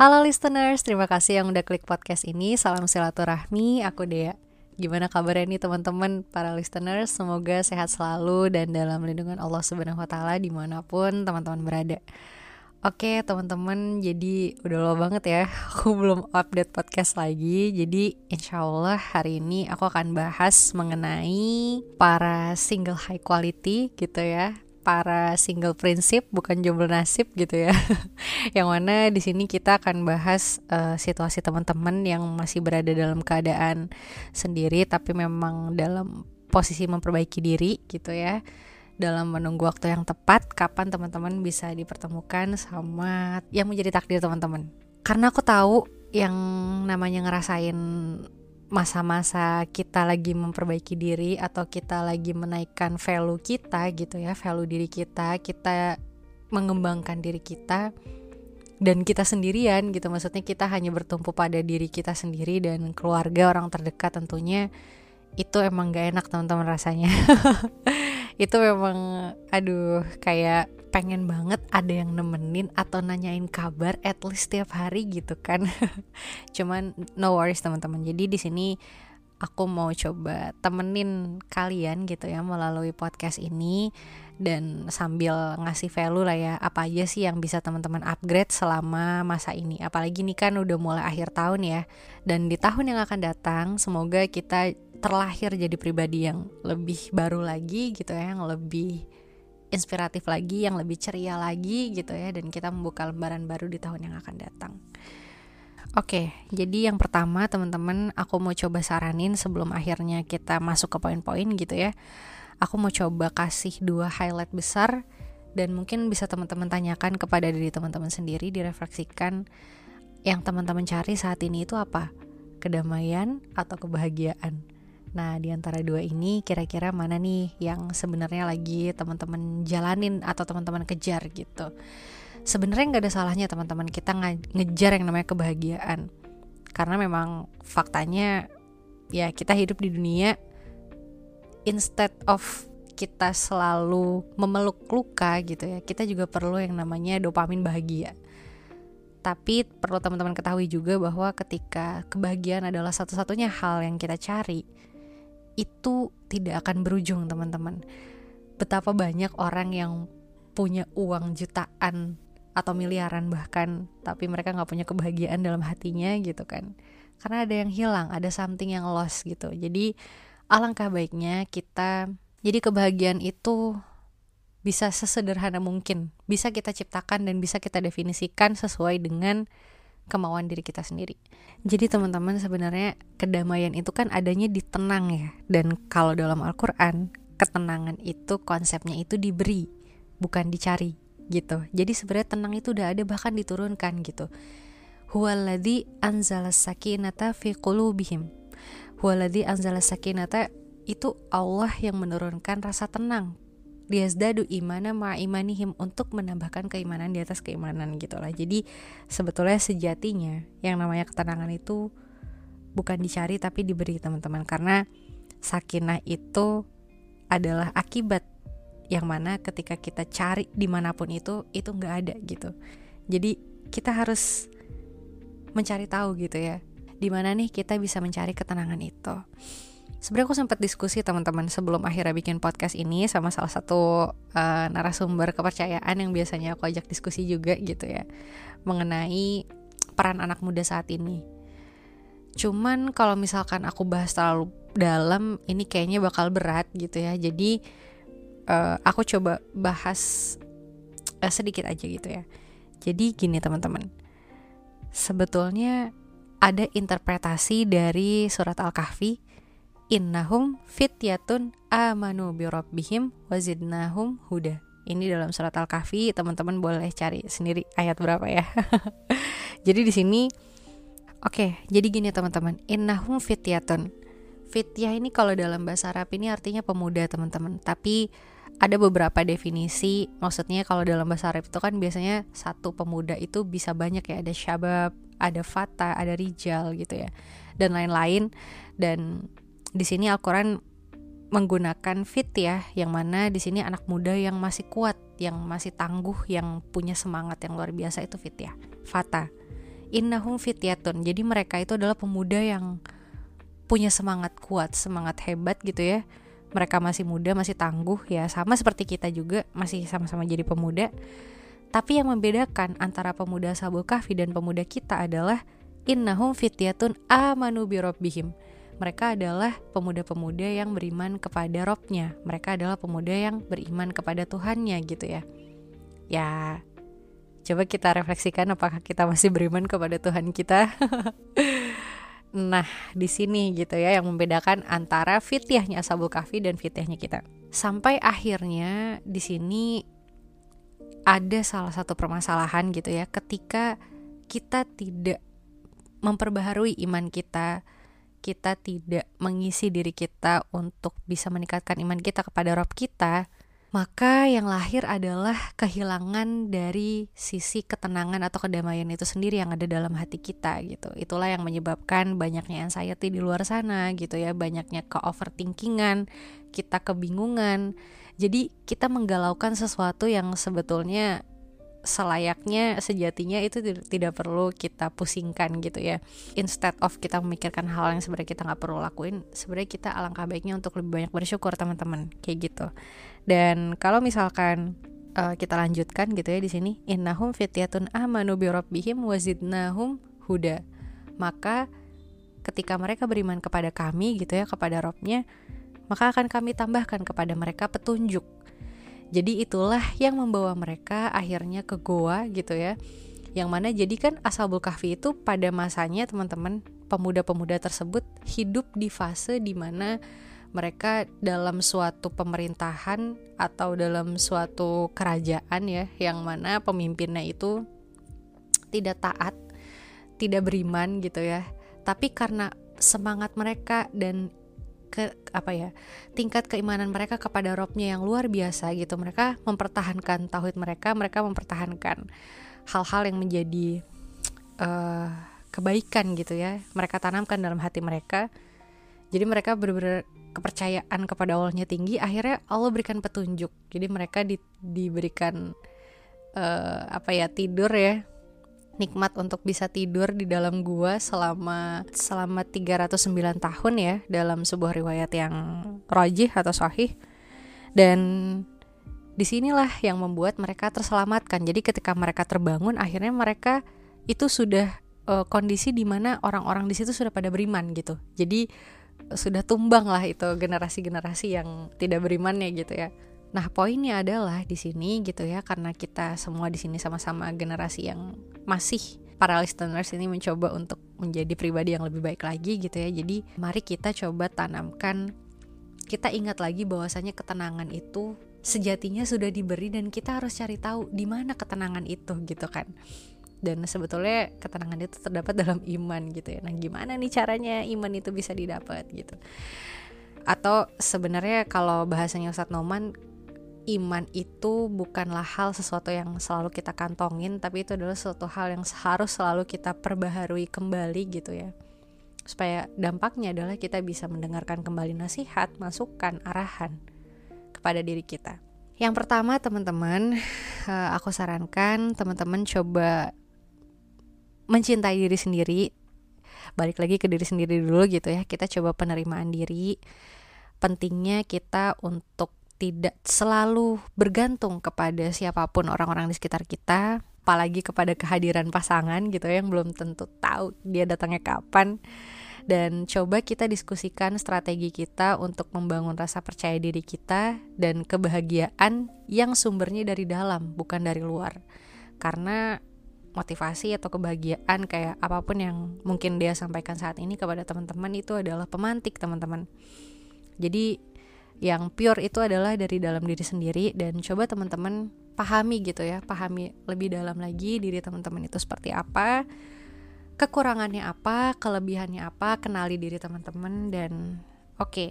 Halo listeners, terima kasih yang udah klik podcast ini. Salam silaturahmi, aku Dea. Gimana kabarnya nih teman-teman para listeners? Semoga sehat selalu dan dalam lindungan Allah Subhanahu Wa Taala di mana pun teman-teman berada. Oke teman-teman, jadi udah lama banget ya aku belum update podcast lagi. Jadi insya Allah hari ini aku akan bahas mengenai para single high quality gitu ya para single prinsip bukan jomblo nasib gitu ya. yang mana di sini kita akan bahas uh, situasi teman-teman yang masih berada dalam keadaan sendiri tapi memang dalam posisi memperbaiki diri gitu ya. Dalam menunggu waktu yang tepat kapan teman-teman bisa dipertemukan sama yang menjadi takdir teman-teman. Karena aku tahu yang namanya ngerasain masa-masa kita lagi memperbaiki diri atau kita lagi menaikkan value kita gitu ya, value diri kita, kita mengembangkan diri kita dan kita sendirian gitu. Maksudnya kita hanya bertumpu pada diri kita sendiri dan keluarga orang terdekat tentunya itu emang gak enak teman-teman rasanya. itu memang aduh kayak pengen banget ada yang nemenin atau nanyain kabar at least setiap hari gitu kan. Cuman no worries teman-teman. Jadi di sini aku mau coba temenin kalian gitu ya melalui podcast ini dan sambil ngasih value lah ya apa aja sih yang bisa teman-teman upgrade selama masa ini. Apalagi ini kan udah mulai akhir tahun ya dan di tahun yang akan datang semoga kita terlahir jadi pribadi yang lebih baru lagi gitu ya yang lebih inspiratif lagi, yang lebih ceria lagi gitu ya dan kita membuka lembaran baru di tahun yang akan datang. Oke, jadi yang pertama teman-teman aku mau coba saranin sebelum akhirnya kita masuk ke poin-poin gitu ya. Aku mau coba kasih dua highlight besar dan mungkin bisa teman-teman tanyakan kepada diri teman-teman sendiri direfleksikan yang teman-teman cari saat ini itu apa? Kedamaian atau kebahagiaan? Nah, di antara dua ini kira-kira mana nih yang sebenarnya lagi teman-teman jalanin atau teman-teman kejar gitu. Sebenarnya nggak ada salahnya teman-teman kita ngejar yang namanya kebahagiaan. Karena memang faktanya ya kita hidup di dunia instead of kita selalu memeluk luka gitu ya. Kita juga perlu yang namanya dopamin bahagia. Tapi perlu teman-teman ketahui juga bahwa ketika kebahagiaan adalah satu-satunya hal yang kita cari, itu tidak akan berujung teman-teman. Betapa banyak orang yang punya uang jutaan atau miliaran bahkan tapi mereka nggak punya kebahagiaan dalam hatinya gitu kan. Karena ada yang hilang ada something yang lost gitu. Jadi alangkah baiknya kita jadi kebahagiaan itu bisa sesederhana mungkin. Bisa kita ciptakan dan bisa kita definisikan sesuai dengan kemauan diri kita sendiri. Jadi teman-teman sebenarnya kedamaian itu kan adanya di tenang ya. Dan kalau dalam Al-Qur'an, ketenangan itu konsepnya itu diberi, bukan dicari gitu. Jadi sebenarnya tenang itu udah ada bahkan diturunkan gitu. Huwaladzi anzala sakinata fi qulubihim. Huwaladzi anzala sakinata itu Allah yang menurunkan rasa tenang liyazdadu imana ma imanihim untuk menambahkan keimanan di atas keimanan gitu lah. Jadi sebetulnya sejatinya yang namanya ketenangan itu bukan dicari tapi diberi teman-teman karena sakinah itu adalah akibat yang mana ketika kita cari di mana pun itu itu nggak ada gitu. Jadi kita harus mencari tahu gitu ya, di mana nih kita bisa mencari ketenangan itu sebenarnya aku sempat diskusi teman-teman sebelum akhirnya bikin podcast ini sama salah satu uh, narasumber kepercayaan yang biasanya aku ajak diskusi juga gitu ya mengenai peran anak muda saat ini. Cuman kalau misalkan aku bahas terlalu dalam ini kayaknya bakal berat gitu ya. Jadi uh, aku coba bahas uh, sedikit aja gitu ya. Jadi gini teman-teman. Sebetulnya ada interpretasi dari surat Al-Kahfi innahum fityatun amanu bi rabbihim wazidnahum huda. Ini dalam surat Al-Kahfi, teman-teman boleh cari sendiri ayat berapa ya. jadi di sini oke, okay, jadi gini teman-teman, innahum fityatun. Fityah ini kalau dalam bahasa Arab ini artinya pemuda, teman-teman. Tapi ada beberapa definisi, maksudnya kalau dalam bahasa Arab itu kan biasanya satu pemuda itu bisa banyak ya, ada syabab, ada fata, ada rijal gitu ya, dan lain-lain. Dan di sini Al-Quran menggunakan fit ya, yang mana di sini anak muda yang masih kuat, yang masih tangguh, yang punya semangat yang luar biasa itu fit ya, fata. innahum fityatun. Jadi mereka itu adalah pemuda yang punya semangat kuat semangat hebat gitu ya. Mereka masih muda masih tangguh ya. Sama seperti kita juga masih sama-sama jadi pemuda. Tapi yang membedakan antara pemuda Sabul Kahfi dan pemuda kita adalah innahum fityatun amanu birobbihim mereka adalah pemuda-pemuda yang beriman kepada Robnya. Mereka adalah pemuda yang beriman kepada Tuhannya gitu ya. Ya, coba kita refleksikan apakah kita masih beriman kepada Tuhan kita. nah, di sini gitu ya yang membedakan antara fitiahnya Ashabul Kahfi dan fitiahnya kita. Sampai akhirnya di sini ada salah satu permasalahan gitu ya ketika kita tidak memperbaharui iman kita kita tidak mengisi diri kita untuk bisa meningkatkan iman kita kepada Rob kita, maka yang lahir adalah kehilangan dari sisi ketenangan atau kedamaian itu sendiri yang ada dalam hati kita gitu. Itulah yang menyebabkan banyaknya anxiety di luar sana gitu ya, banyaknya ke overthinkingan, kita kebingungan. Jadi kita menggalaukan sesuatu yang sebetulnya selayaknya sejatinya itu tidak perlu kita pusingkan gitu ya. Instead of kita memikirkan hal yang sebenarnya kita nggak perlu lakuin sebenarnya kita alangkah baiknya untuk lebih banyak bersyukur teman-teman. Kayak gitu. Dan kalau misalkan uh, kita lanjutkan gitu ya di sini innahum fityatun amanu bi wazidnahum huda. Maka ketika mereka beriman kepada kami gitu ya kepada Robnya maka akan kami tambahkan kepada mereka petunjuk jadi itulah yang membawa mereka akhirnya ke goa gitu ya. Yang mana jadi kan Ashabul Kahfi itu pada masanya teman-teman pemuda-pemuda tersebut hidup di fase di mana mereka dalam suatu pemerintahan atau dalam suatu kerajaan ya yang mana pemimpinnya itu tidak taat, tidak beriman gitu ya. Tapi karena semangat mereka dan ke apa ya tingkat keimanan mereka kepada Robnya yang luar biasa gitu. Mereka mempertahankan tauhid mereka mereka mempertahankan hal-hal yang menjadi uh, kebaikan gitu ya. Mereka tanamkan dalam hati mereka. Jadi mereka benar-benar kepercayaan kepada Allahnya tinggi akhirnya Allah berikan petunjuk. Jadi mereka di, diberikan uh, apa ya tidur ya nikmat untuk bisa tidur di dalam gua selama selama 309 tahun ya dalam sebuah riwayat yang rojih atau sahih. Dan di sinilah yang membuat mereka terselamatkan. Jadi ketika mereka terbangun akhirnya mereka itu sudah uh, kondisi di mana orang-orang di situ sudah pada beriman gitu. Jadi sudah tumbang lah itu generasi-generasi yang tidak berimannya gitu ya Nah, poinnya adalah di sini gitu ya, karena kita semua di sini sama-sama generasi yang masih para listeners ini mencoba untuk menjadi pribadi yang lebih baik lagi gitu ya. Jadi, mari kita coba tanamkan kita ingat lagi bahwasanya ketenangan itu sejatinya sudah diberi dan kita harus cari tahu di mana ketenangan itu gitu kan. Dan sebetulnya ketenangan itu terdapat dalam iman gitu ya. Nah, gimana nih caranya iman itu bisa didapat gitu. Atau sebenarnya kalau bahasanya Ustadz Noman iman itu bukanlah hal sesuatu yang selalu kita kantongin tapi itu adalah suatu hal yang harus selalu kita perbaharui kembali gitu ya supaya dampaknya adalah kita bisa mendengarkan kembali nasihat, masukan, arahan kepada diri kita. Yang pertama teman-teman, eh, aku sarankan teman-teman coba mencintai diri sendiri. Balik lagi ke diri sendiri dulu gitu ya. Kita coba penerimaan diri. Pentingnya kita untuk tidak selalu bergantung kepada siapa pun orang-orang di sekitar kita, apalagi kepada kehadiran pasangan gitu ya, yang belum tentu tahu dia datangnya kapan. Dan coba kita diskusikan strategi kita untuk membangun rasa percaya diri kita dan kebahagiaan yang sumbernya dari dalam, bukan dari luar. Karena motivasi atau kebahagiaan kayak apa pun yang mungkin dia sampaikan saat ini kepada teman-teman itu adalah pemantik teman-teman. Jadi yang pure itu adalah dari dalam diri sendiri dan coba teman-teman pahami gitu ya pahami lebih dalam lagi diri teman-teman itu seperti apa kekurangannya apa kelebihannya apa kenali diri teman-teman dan oke. Okay,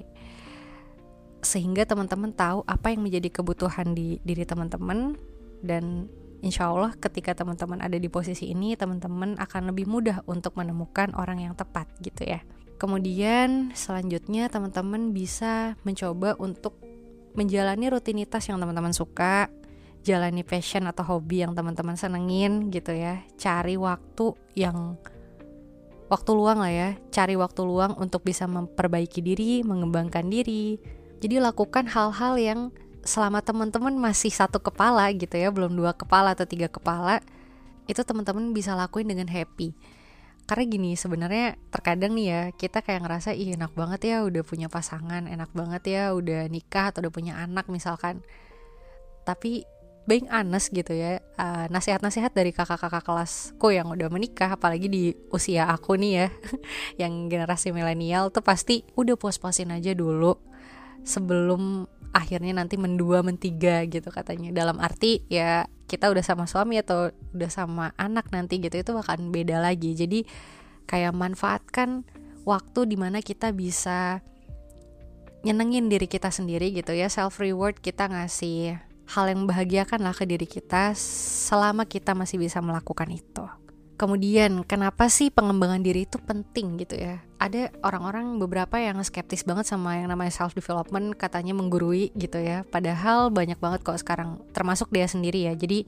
sehingga teman-teman tahu apa yang menjadi kebutuhan di diri teman-teman dan insya Allah ketika teman-teman ada di posisi ini teman-teman akan lebih mudah untuk menemukan orang yang tepat gitu ya Kemudian selanjutnya teman-teman bisa mencoba untuk menjalani rutinitas yang teman-teman suka jalani passion atau hobi yang teman-teman senengin gitu ya. Cari waktu yang waktu luang lah ya. Cari waktu luang untuk bisa memperbaiki diri mengembangkan diri. Jadi lakukan hal-hal yang selama teman-teman masih satu kepala gitu ya belum dua kepala atau tiga kepala itu teman-teman bisa lakuin dengan happy karena gini sebenarnya terkadang nih ya kita kayak ngerasa ih enak banget ya udah punya pasangan enak banget ya udah nikah atau udah punya anak misalkan. Tapi being honest gitu ya uh, nasihat-nasihat dari kakak-kakak kelasku yang udah menikah apalagi di usia aku nih ya yang generasi milenial tuh pasti udah puas-puasin aja dulu sebelum akhirnya nanti mendua mentiga gitu katanya. Dalam arti ya kita udah sama suami atau udah sama anak nanti gitu itu akan beda lagi. Jadi kayak manfaatkan waktu di mana kita bisa nyenengin diri kita sendiri gitu ya. Self reward kita ngasih hal yang membahagiakan lah ke diri kita selama kita masih bisa melakukan itu Kemudian, kenapa sih pengembangan diri itu penting gitu ya? Ada orang-orang beberapa yang skeptis banget sama yang namanya self development, katanya menggurui gitu ya. Padahal banyak banget kok sekarang, termasuk dia sendiri ya. Jadi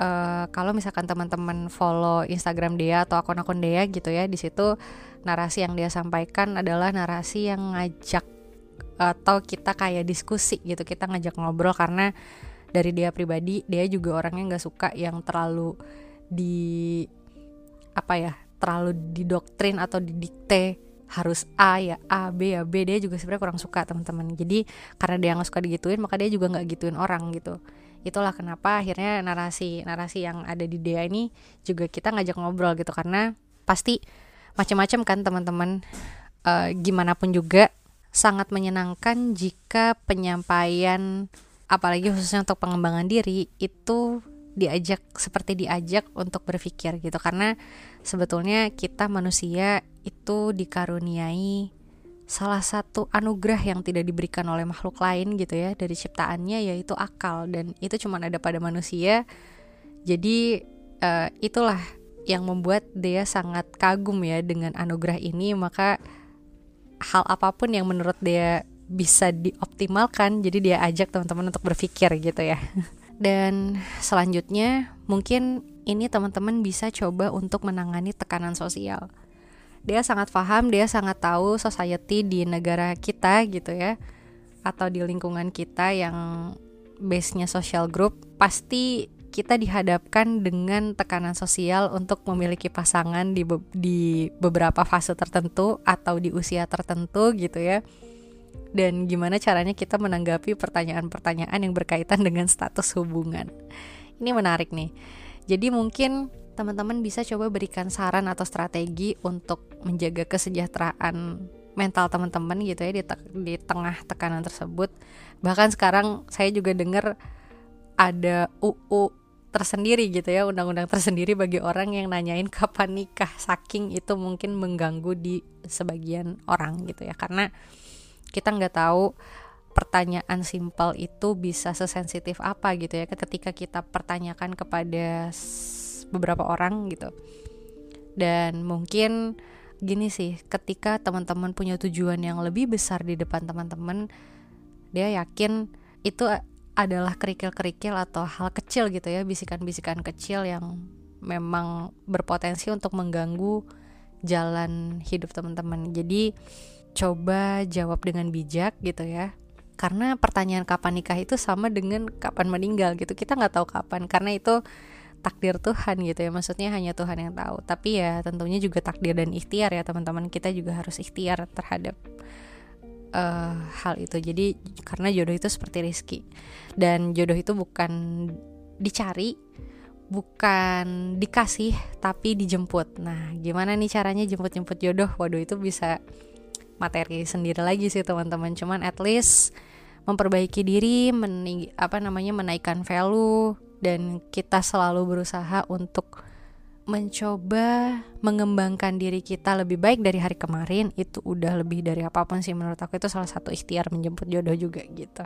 uh, kalau misalkan teman-teman follow Instagram dia atau akun-akun dia gitu ya, di situ narasi yang dia sampaikan adalah narasi yang ngajak atau kita kayak diskusi gitu, kita ngajak ngobrol karena dari dia pribadi dia juga orangnya nggak suka yang terlalu di apa ya terlalu didoktrin atau didikte harus A ya A B ya B dia juga sebenarnya kurang suka teman-teman jadi karena dia nggak suka digituin maka dia juga nggak gituin orang gitu. Itulah kenapa akhirnya narasi narasi yang ada di dia ini juga kita ngajak ngobrol gitu. Karena pasti macam-macam kan teman-teman uh, gimana pun juga sangat menyenangkan jika penyampaian apalagi khususnya untuk pengembangan diri itu diajak seperti diajak untuk berpikir gitu. Karena sebetulnya kita manusia itu dikaruniai salah satu anugerah yang tidak diberikan oleh makhluk lain gitu ya dari ciptaannya yaitu akal. Dan itu cuma ada pada manusia. Jadi uh, itulah yang membuat dia sangat kagum ya dengan anugerah ini. Maka hal apa pun yang menurut dia bisa dioptimalkan jadi dia ajak teman-teman untuk berpikir gitu ya Dan selanjutnya mungkin ini teman-teman bisa coba untuk menangani tekanan sosial. Dia sangat paham, dia sangat tahu society di negara kita gitu ya atau di lingkungan kita yang base-nya social group pasti kita dihadapkan dengan tekanan sosial untuk memiliki pasangan di be di beberapa fase tertentu atau di usia tertentu gitu ya dan gimana caranya kita menanggapi pertanyaan-pertanyaan yang berkaitan dengan status hubungan. Ini menarik nih. Jadi mungkin teman-teman bisa coba berikan saran atau strategi untuk menjaga kesejahteraan mental teman-teman gitu ya di, te di tengah tekanan tersebut. Bahkan sekarang saya juga dengar ada UU tersendiri gitu ya, undang-undang tersendiri bagi orang yang nanyain kapan nikah. Saking itu mungkin mengganggu di sebagian orang gitu ya. Karena kita nggak tahu pertanyaan simpel itu bisa sesensitif apa gitu ya ketika kita pertanyakan kepada beberapa orang gitu. Dan mungkin gini sih ketika teman-teman punya tujuan yang lebih besar di depan teman-teman dia yakin itu adalah kerikil-kerikil atau hal kecil gitu ya bisikan-bisikan kecil yang memang berpotensi untuk mengganggu jalan hidup teman-teman. Jadi coba jawab dengan bijak gitu ya. Karena pertanyaan kapan nikah itu sama dengan kapan meninggal gitu. Kita nggak tahu kapan karena itu takdir Tuhan gitu ya. Maksudnya hanya Tuhan yang tahu. Tapi ya tentunya juga takdir dan ikhtiar ya teman-teman. Kita juga harus ikhtiar terhadap uh, hal itu. Jadi karena jodoh itu seperti rizki dan jodoh itu bukan dicari bukan dikasih tapi dijemput. Nah gimana nih caranya jemput-jemput jodoh? Waduh itu bisa materi sendiri lagi sih teman-teman cuman at least memperbaiki diri mening apa namanya menaikkan value dan kita selalu berusaha untuk mencoba mengembangkan diri kita lebih baik dari hari kemarin itu udah lebih dari apa pun sih menurut aku itu salah satu ikhtiar menjemput jodoh juga gitu.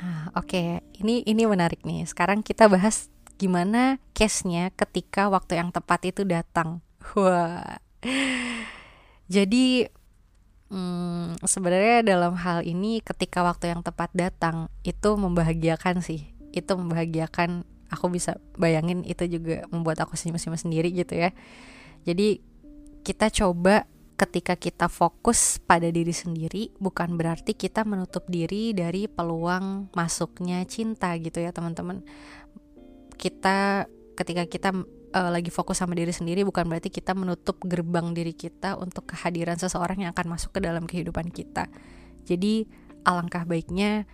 Ah, Oke, okay. ini ini menarik nih. Sekarang kita bahas gimana case-nya ketika waktu yang tepat itu datang. Wah. Jadi hmm, sebenarnya dalam hal ini ketika waktu yang tepat datang itu membahagiakan sih. Itu membahagiakan aku bisa bayangin itu juga membuat aku senyum-senyum sendiri gitu ya. Jadi kita coba ketika kita fokus pada diri sendiri bukan berarti kita menutup diri dari peluang masuknya cinta gitu ya teman-teman. Kita ketika kita uh, lagi fokus sama diri sendiri bukan berarti kita menutup gerbang diri kita untuk kehadiran seseorang yang akan masuk ke dalam kehidupan kita. Jadi alangkah baiknya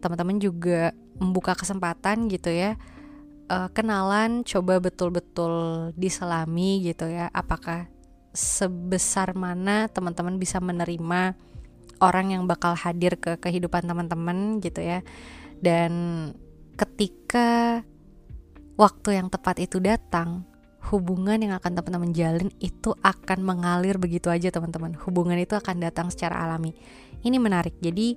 teman-teman juga membuka kesempatan gitu ya uh, kenalan coba betul-betul diselami gitu ya apakah sebesar mana teman-teman bisa menerima orang yang bakal hadir ke kehidupan teman-teman gitu ya. Dan ketika waktu yang tepat itu datang hubungan yang akan teman-teman jalin itu akan mengalir begitu aja teman-teman. Hubungan itu akan datang secara alami. Ini menarik. Jadi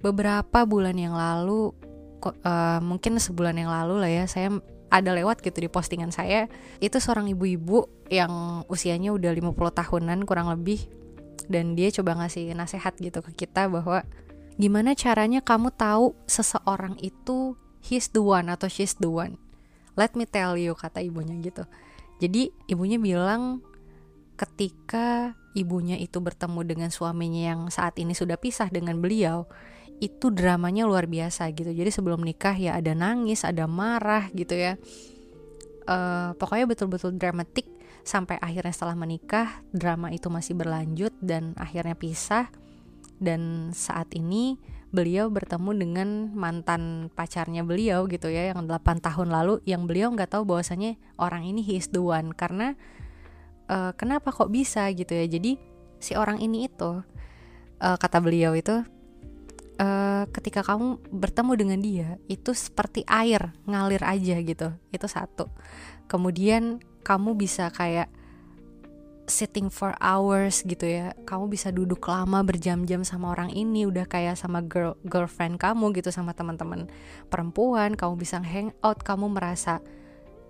beberapa bulan yang lalu uh, mungkin sebulan yang lalu lah ya saya ada lewat gitu di postingan saya. Itu seorang ibu-ibu yang usianya udah 50 tahunan kurang lebih dan dia coba ngasih nasihat gitu ke kita bahwa gimana caranya kamu tahu seseorang itu he's the one atau she's the one let me tell you kata ibunya gitu. Jadi ibunya bilang ketika ibunya itu bertemu dengan suaminya yang saat ini sudah pisah dengan beliau itu dramanya luar biasa gitu. Jadi sebelum nikah ya ada nangis ada marah gitu ya. Uh, pokoknya betul-betul dramatik. Sampai akhirnya setelah menikah drama itu masih berlanjut dan akhirnya pisah. Dan saat ini beliau bertemu dengan mantan pacarnya beliau gitu ya yang 8 tahun lalu yang beliau nggak tahu bahwasanya orang ini he is the one. Karena uh, kenapa kok bisa gitu ya? Jadi si orang ini itu uh, kata beliau itu uh, ketika kamu bertemu dengan dia itu seperti air ngalir aja gitu. Itu satu. Kemudian kamu bisa kayak sitting for hours gitu ya. Kamu bisa duduk lama berjam-jam sama orang ini udah kayak sama girl girlfriend kamu gitu sama teman-teman perempuan. Kamu bisa hang out kamu merasa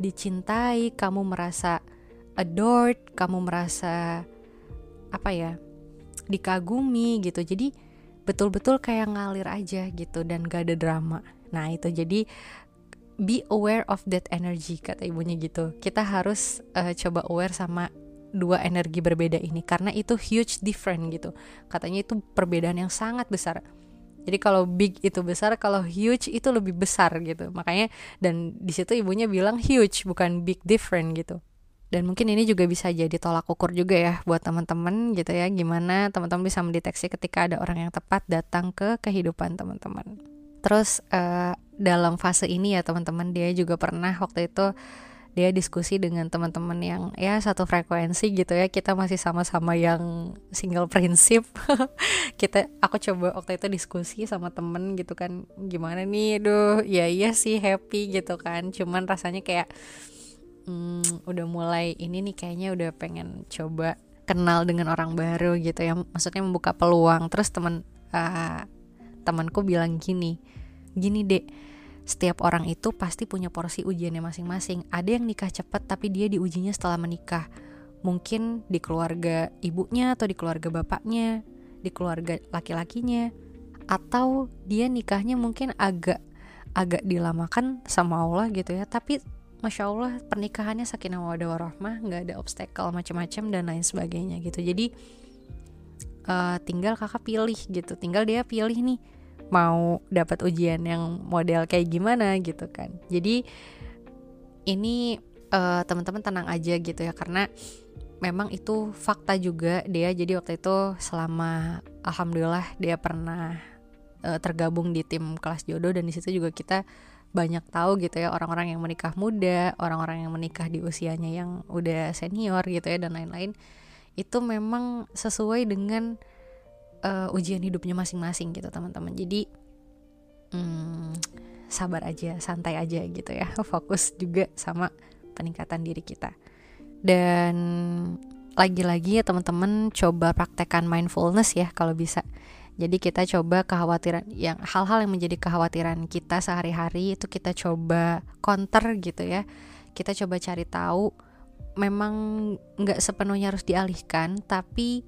dicintai kamu merasa adored kamu merasa apa ya dikagumi gitu. Jadi betul-betul kayak ngalir aja gitu dan gak ada drama. Nah itu. Jadi be aware of that energy kata ibunya gitu. Kita harus uh, coba aware sama dua energi berbeda ini karena itu huge different gitu. Katanya itu perbedaan yang sangat besar. Jadi kalau big itu besar kalau huge itu lebih besar gitu. Makanya dan di situ ibunya bilang huge bukan big different gitu. Dan mungkin ini juga bisa jadi tolak ukur juga ya buat teman-teman gitu ya gimana teman-teman bisa mendeteksi ketika ada orang yang tepat datang ke kehidupan teman-teman. Terus uh, dalam fase ini ya teman-teman dia juga pernah waktu itu dia diskusi dengan teman-teman yang ya satu frekuensi gitu ya. Kita masih sama-sama yang single prinsip kita aku coba waktu itu diskusi sama temen gitu kan. Gimana nih? Duh ya iya sih happy gitu kan. Cuman rasanya kayak hmm, udah mulai ini nih kayaknya udah pengen coba kenal dengan orang baru gitu ya. Maksudnya membuka peluang. Terus teman uh, temanku bilang gini gini dek setiap orang itu pasti punya porsi ujiannya masing-masing. Ada yang nikah cepat tapi dia diujinya setelah menikah. Mungkin di keluarga ibunya atau di keluarga bapaknya di keluarga laki-lakinya. Atau dia nikahnya mungkin agak agak dilamakan sama Allah gitu ya. Tapi masya Allah pernikahannya sakinah mawaddah warahmah nggak ada obstacle macam-macam dan lain sebagainya gitu. Jadi uh, tinggal kakak pilih gitu. Tinggal dia pilih nih mau dapat ujian yang model kayak gimana gitu kan. Jadi ini uh, teman-teman tenang aja gitu ya karena memang itu fakta juga dia. Jadi waktu itu selama alhamdulillah dia pernah uh, tergabung di tim kelas jodoh dan di situ juga kita banyak tahu gitu ya orang-orang yang menikah muda, orang-orang yang menikah di usianya yang udah senior gitu ya dan lain-lain. Itu memang sesuai dengan uh, ujian hidupnya masing-masing gitu teman-teman. Jadi hmm, sabar aja, santai aja gitu ya, fokus juga sama peningkatan diri kita. Dan lagi-lagi ya teman-teman coba praktekkan mindfulness ya kalau bisa jadi kita coba kekhawatiran yang hal-hal yang menjadi kekhawatiran kita sehari-hari itu kita coba counter gitu ya. Kita coba cari tahu memang nggak sepenuhnya harus dialihkan tapi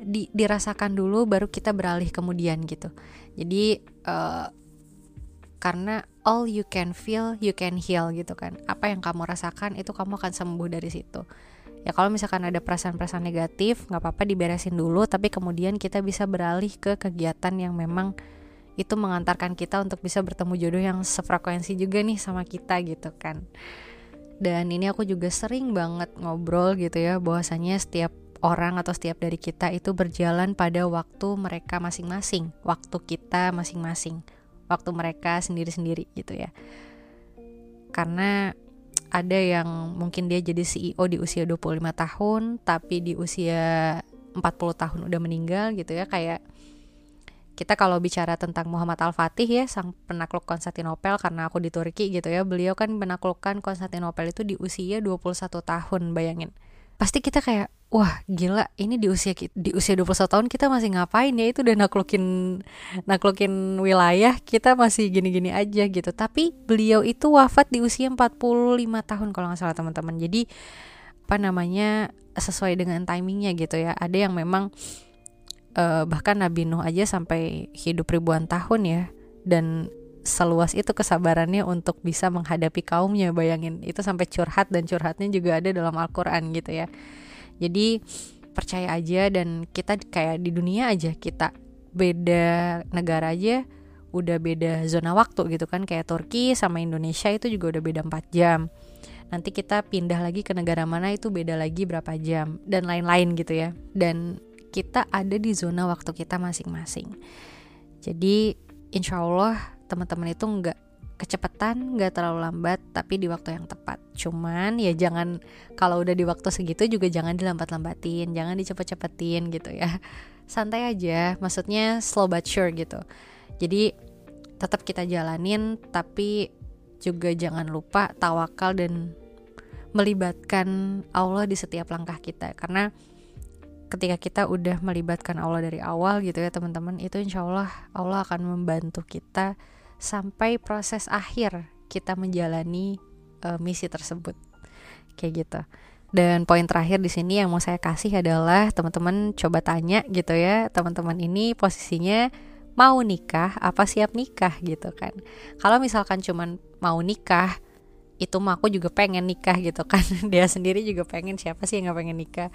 di, dirasakan dulu baru kita beralih kemudian gitu. Jadi uh, karena all you can feel you can heal gitu kan. Apa yang kamu rasakan itu kamu akan sembuh dari situ. Ya kalau misalkan ada perasaan-perasaan negatif nggak apa-apa diberesin dulu tapi kemudian kita bisa beralih ke kegiatan yang memang itu mengantarkan kita untuk bisa bertemu jodoh yang sefrekuensi juga nih sama kita gitu kan. Dan ini aku juga sering banget ngobrol gitu ya bahwasanya setiap orang atau setiap dari kita itu berjalan pada waktu mereka masing-masing waktu kita masing-masing waktu mereka sendiri-sendiri gitu ya. Karena ada yang mungkin dia jadi CEO di usia 25 tahun tapi di usia 40 tahun udah meninggal gitu ya kayak kita kalau bicara tentang Muhammad Al-Fatih ya sang penakluk Konstantinopel karena aku di Turki gitu ya beliau kan menaklukkan Konstantinopel itu di usia 21 tahun bayangin pasti kita kayak wah gila ini di usia di usia 21 tahun kita masih ngapain ya? Itu udah naklukin naklukin wilayah kita masih gini-gini aja gitu. Tapi beliau itu wafat di usia 45 tahun kalau nggak salah teman-teman. Jadi apa namanya sesuai dengan timingnya gitu ya. Ada yang memang uh, bahkan Nabi Nuh aja sampai hidup ribuan tahun ya. Dan seluas itu kesabarannya untuk bisa menghadapi kaumnya bayangin. Itu sampai curhat dan curhatnya juga ada dalam Al-Quran gitu ya. Jadi percaya aja dan kita kayak di dunia aja kita beda negara aja udah beda zona waktu gitu kan. Kayak Turki sama Indonesia itu juga udah beda 4 jam. Nanti kita pindah lagi ke negara mana itu beda lagi berapa jam dan lain-lain gitu ya. Dan kita ada di zona waktu kita masing-masing. Jadi insya Allah teman-teman itu nggak kecepatan nggak terlalu lambat tapi di waktu yang tepat. Cuman ya jangan kalau udah di waktu segitu juga jangan dilambat-lambatin jangan dicepet-cepetin gitu ya. Santai aja maksudnya slow but sure gitu. Jadi tetap kita jalanin tapi juga jangan lupa tawakal dan melibatkan Allah di setiap langkah kita. Karena ketika kita udah melibatkan Allah dari awal gitu ya teman-teman itu insya Allah Allah akan membantu kita sampai proses akhir kita menjalani uh, misi tersebut. Kayak gitu. Dan poin terakhir di sini yang mau saya kasih adalah teman-teman coba tanya gitu ya teman-teman ini posisinya mau nikah apa siap nikah gitu kan. Kalau misalkan cuman mau nikah itu mah aku juga pengen nikah gitu kan. Dia sendiri juga pengen siapa sih yang nggak pengen nikah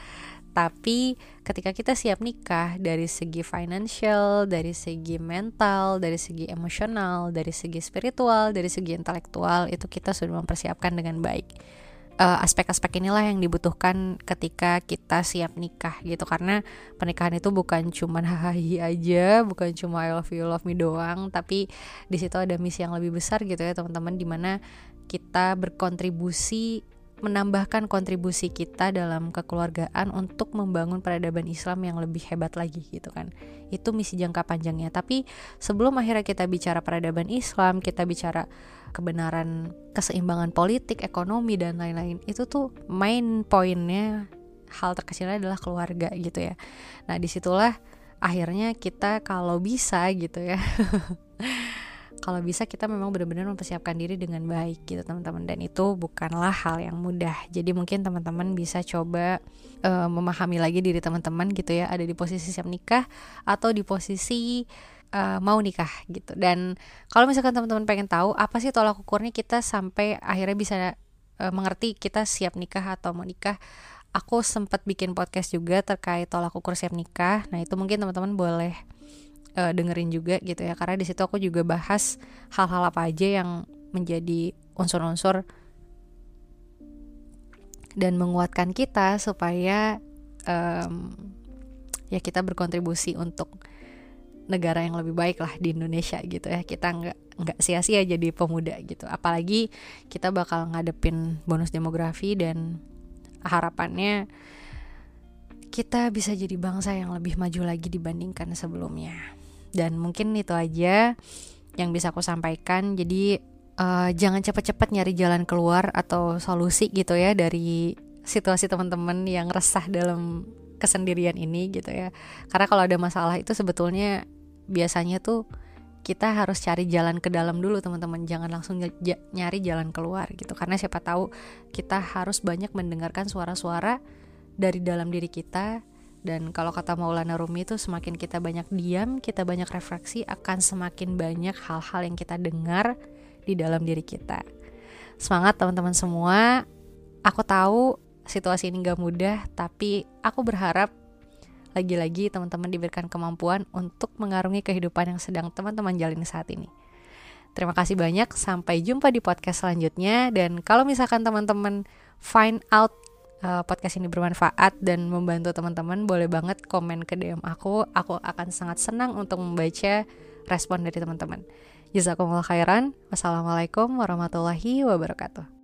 tapi ketika kita siap nikah dari segi financial dari segi mental dari segi emosional dari segi spiritual dari segi intelektual itu kita sudah mempersiapkan dengan baik. Uh, aspek-aspek inilah yang dibutuhkan ketika kita siap nikah gitu. Karena pernikahan itu bukan cuma hahaha aja bukan cuma I love you love me doang. Tapi di situ ada misi yang lebih besar gitu ya teman-teman di mana kita berkontribusi menambahkan kontribusi kita dalam kekeluargaan untuk membangun peradaban Islam yang lebih hebat lagi gitu kan. Itu misi jangka panjangnya. Tapi sebelum akhirnya kita bicara peradaban Islam kita bicara kebenaran keseimbangan politik ekonomi dan lain-lain itu tuh main poinnya hal terkecilnya adalah keluarga gitu ya. Nah di situlah akhirnya kita kalau bisa gitu ya kalau bisa kita memang benar-benar mempersiapkan diri dengan baik gitu teman-teman. Dan itu bukanlah hal yang mudah. Jadi mungkin teman-teman bisa coba uh, memahami lagi diri teman-teman gitu ya. Ada di posisi siap nikah atau di posisi uh, mau nikah gitu. Dan kalau misalkan teman-teman pengen tahu apa sih tolak ukurnya kita sampai akhirnya bisa uh, mengerti kita siap nikah atau mau nikah? Aku sempat bikin podcast juga terkait tolak ukur siap nikah. Nah itu mungkin teman-teman boleh uh, dengerin juga gitu ya. Karena di situ aku juga bahas hal-hal apa aja yang menjadi unsur-unsur dan menguatkan kita supaya um, ya kita berkontribusi untuk negara yang lebih baik lah di Indonesia gitu ya. Kita nggak nggak sia-sia jadi pemuda gitu. Apalagi kita bakal ngadepin bonus demografi dan harapannya kita bisa jadi bangsa yang lebih maju lagi dibandingkan sebelumnya dan mungkin itu aja yang bisa aku sampaikan. Jadi uh, jangan cepat-cepat nyari jalan keluar atau solusi gitu ya dari situasi teman-teman yang resah dalam kesendirian ini gitu ya. Karena kalau ada masalah itu sebetulnya biasanya tuh kita harus cari jalan ke dalam dulu teman-teman. Jangan langsung nyari jalan keluar gitu. Karena siapa tahu kita harus banyak mendengarkan suara-suara dari dalam diri kita dan kalau kata Maulana Rumi itu semakin kita banyak diam, kita banyak refleksi akan semakin banyak hal-hal yang kita dengar di dalam diri kita. Semangat teman-teman semua. Aku tahu situasi ini gak mudah, tapi aku berharap lagi-lagi teman-teman diberikan kemampuan untuk mengarungi kehidupan yang sedang teman-teman jalani saat ini. Terima kasih banyak, sampai jumpa di podcast selanjutnya. Dan kalau misalkan teman-teman find out uh, podcast ini bermanfaat dan membantu teman-teman, boleh banget komen ke DM aku. Aku akan sangat senang untuk membaca respon dari teman-teman. Jazakumullah khairan. Wassalamualaikum warahmatullahi wabarakatuh.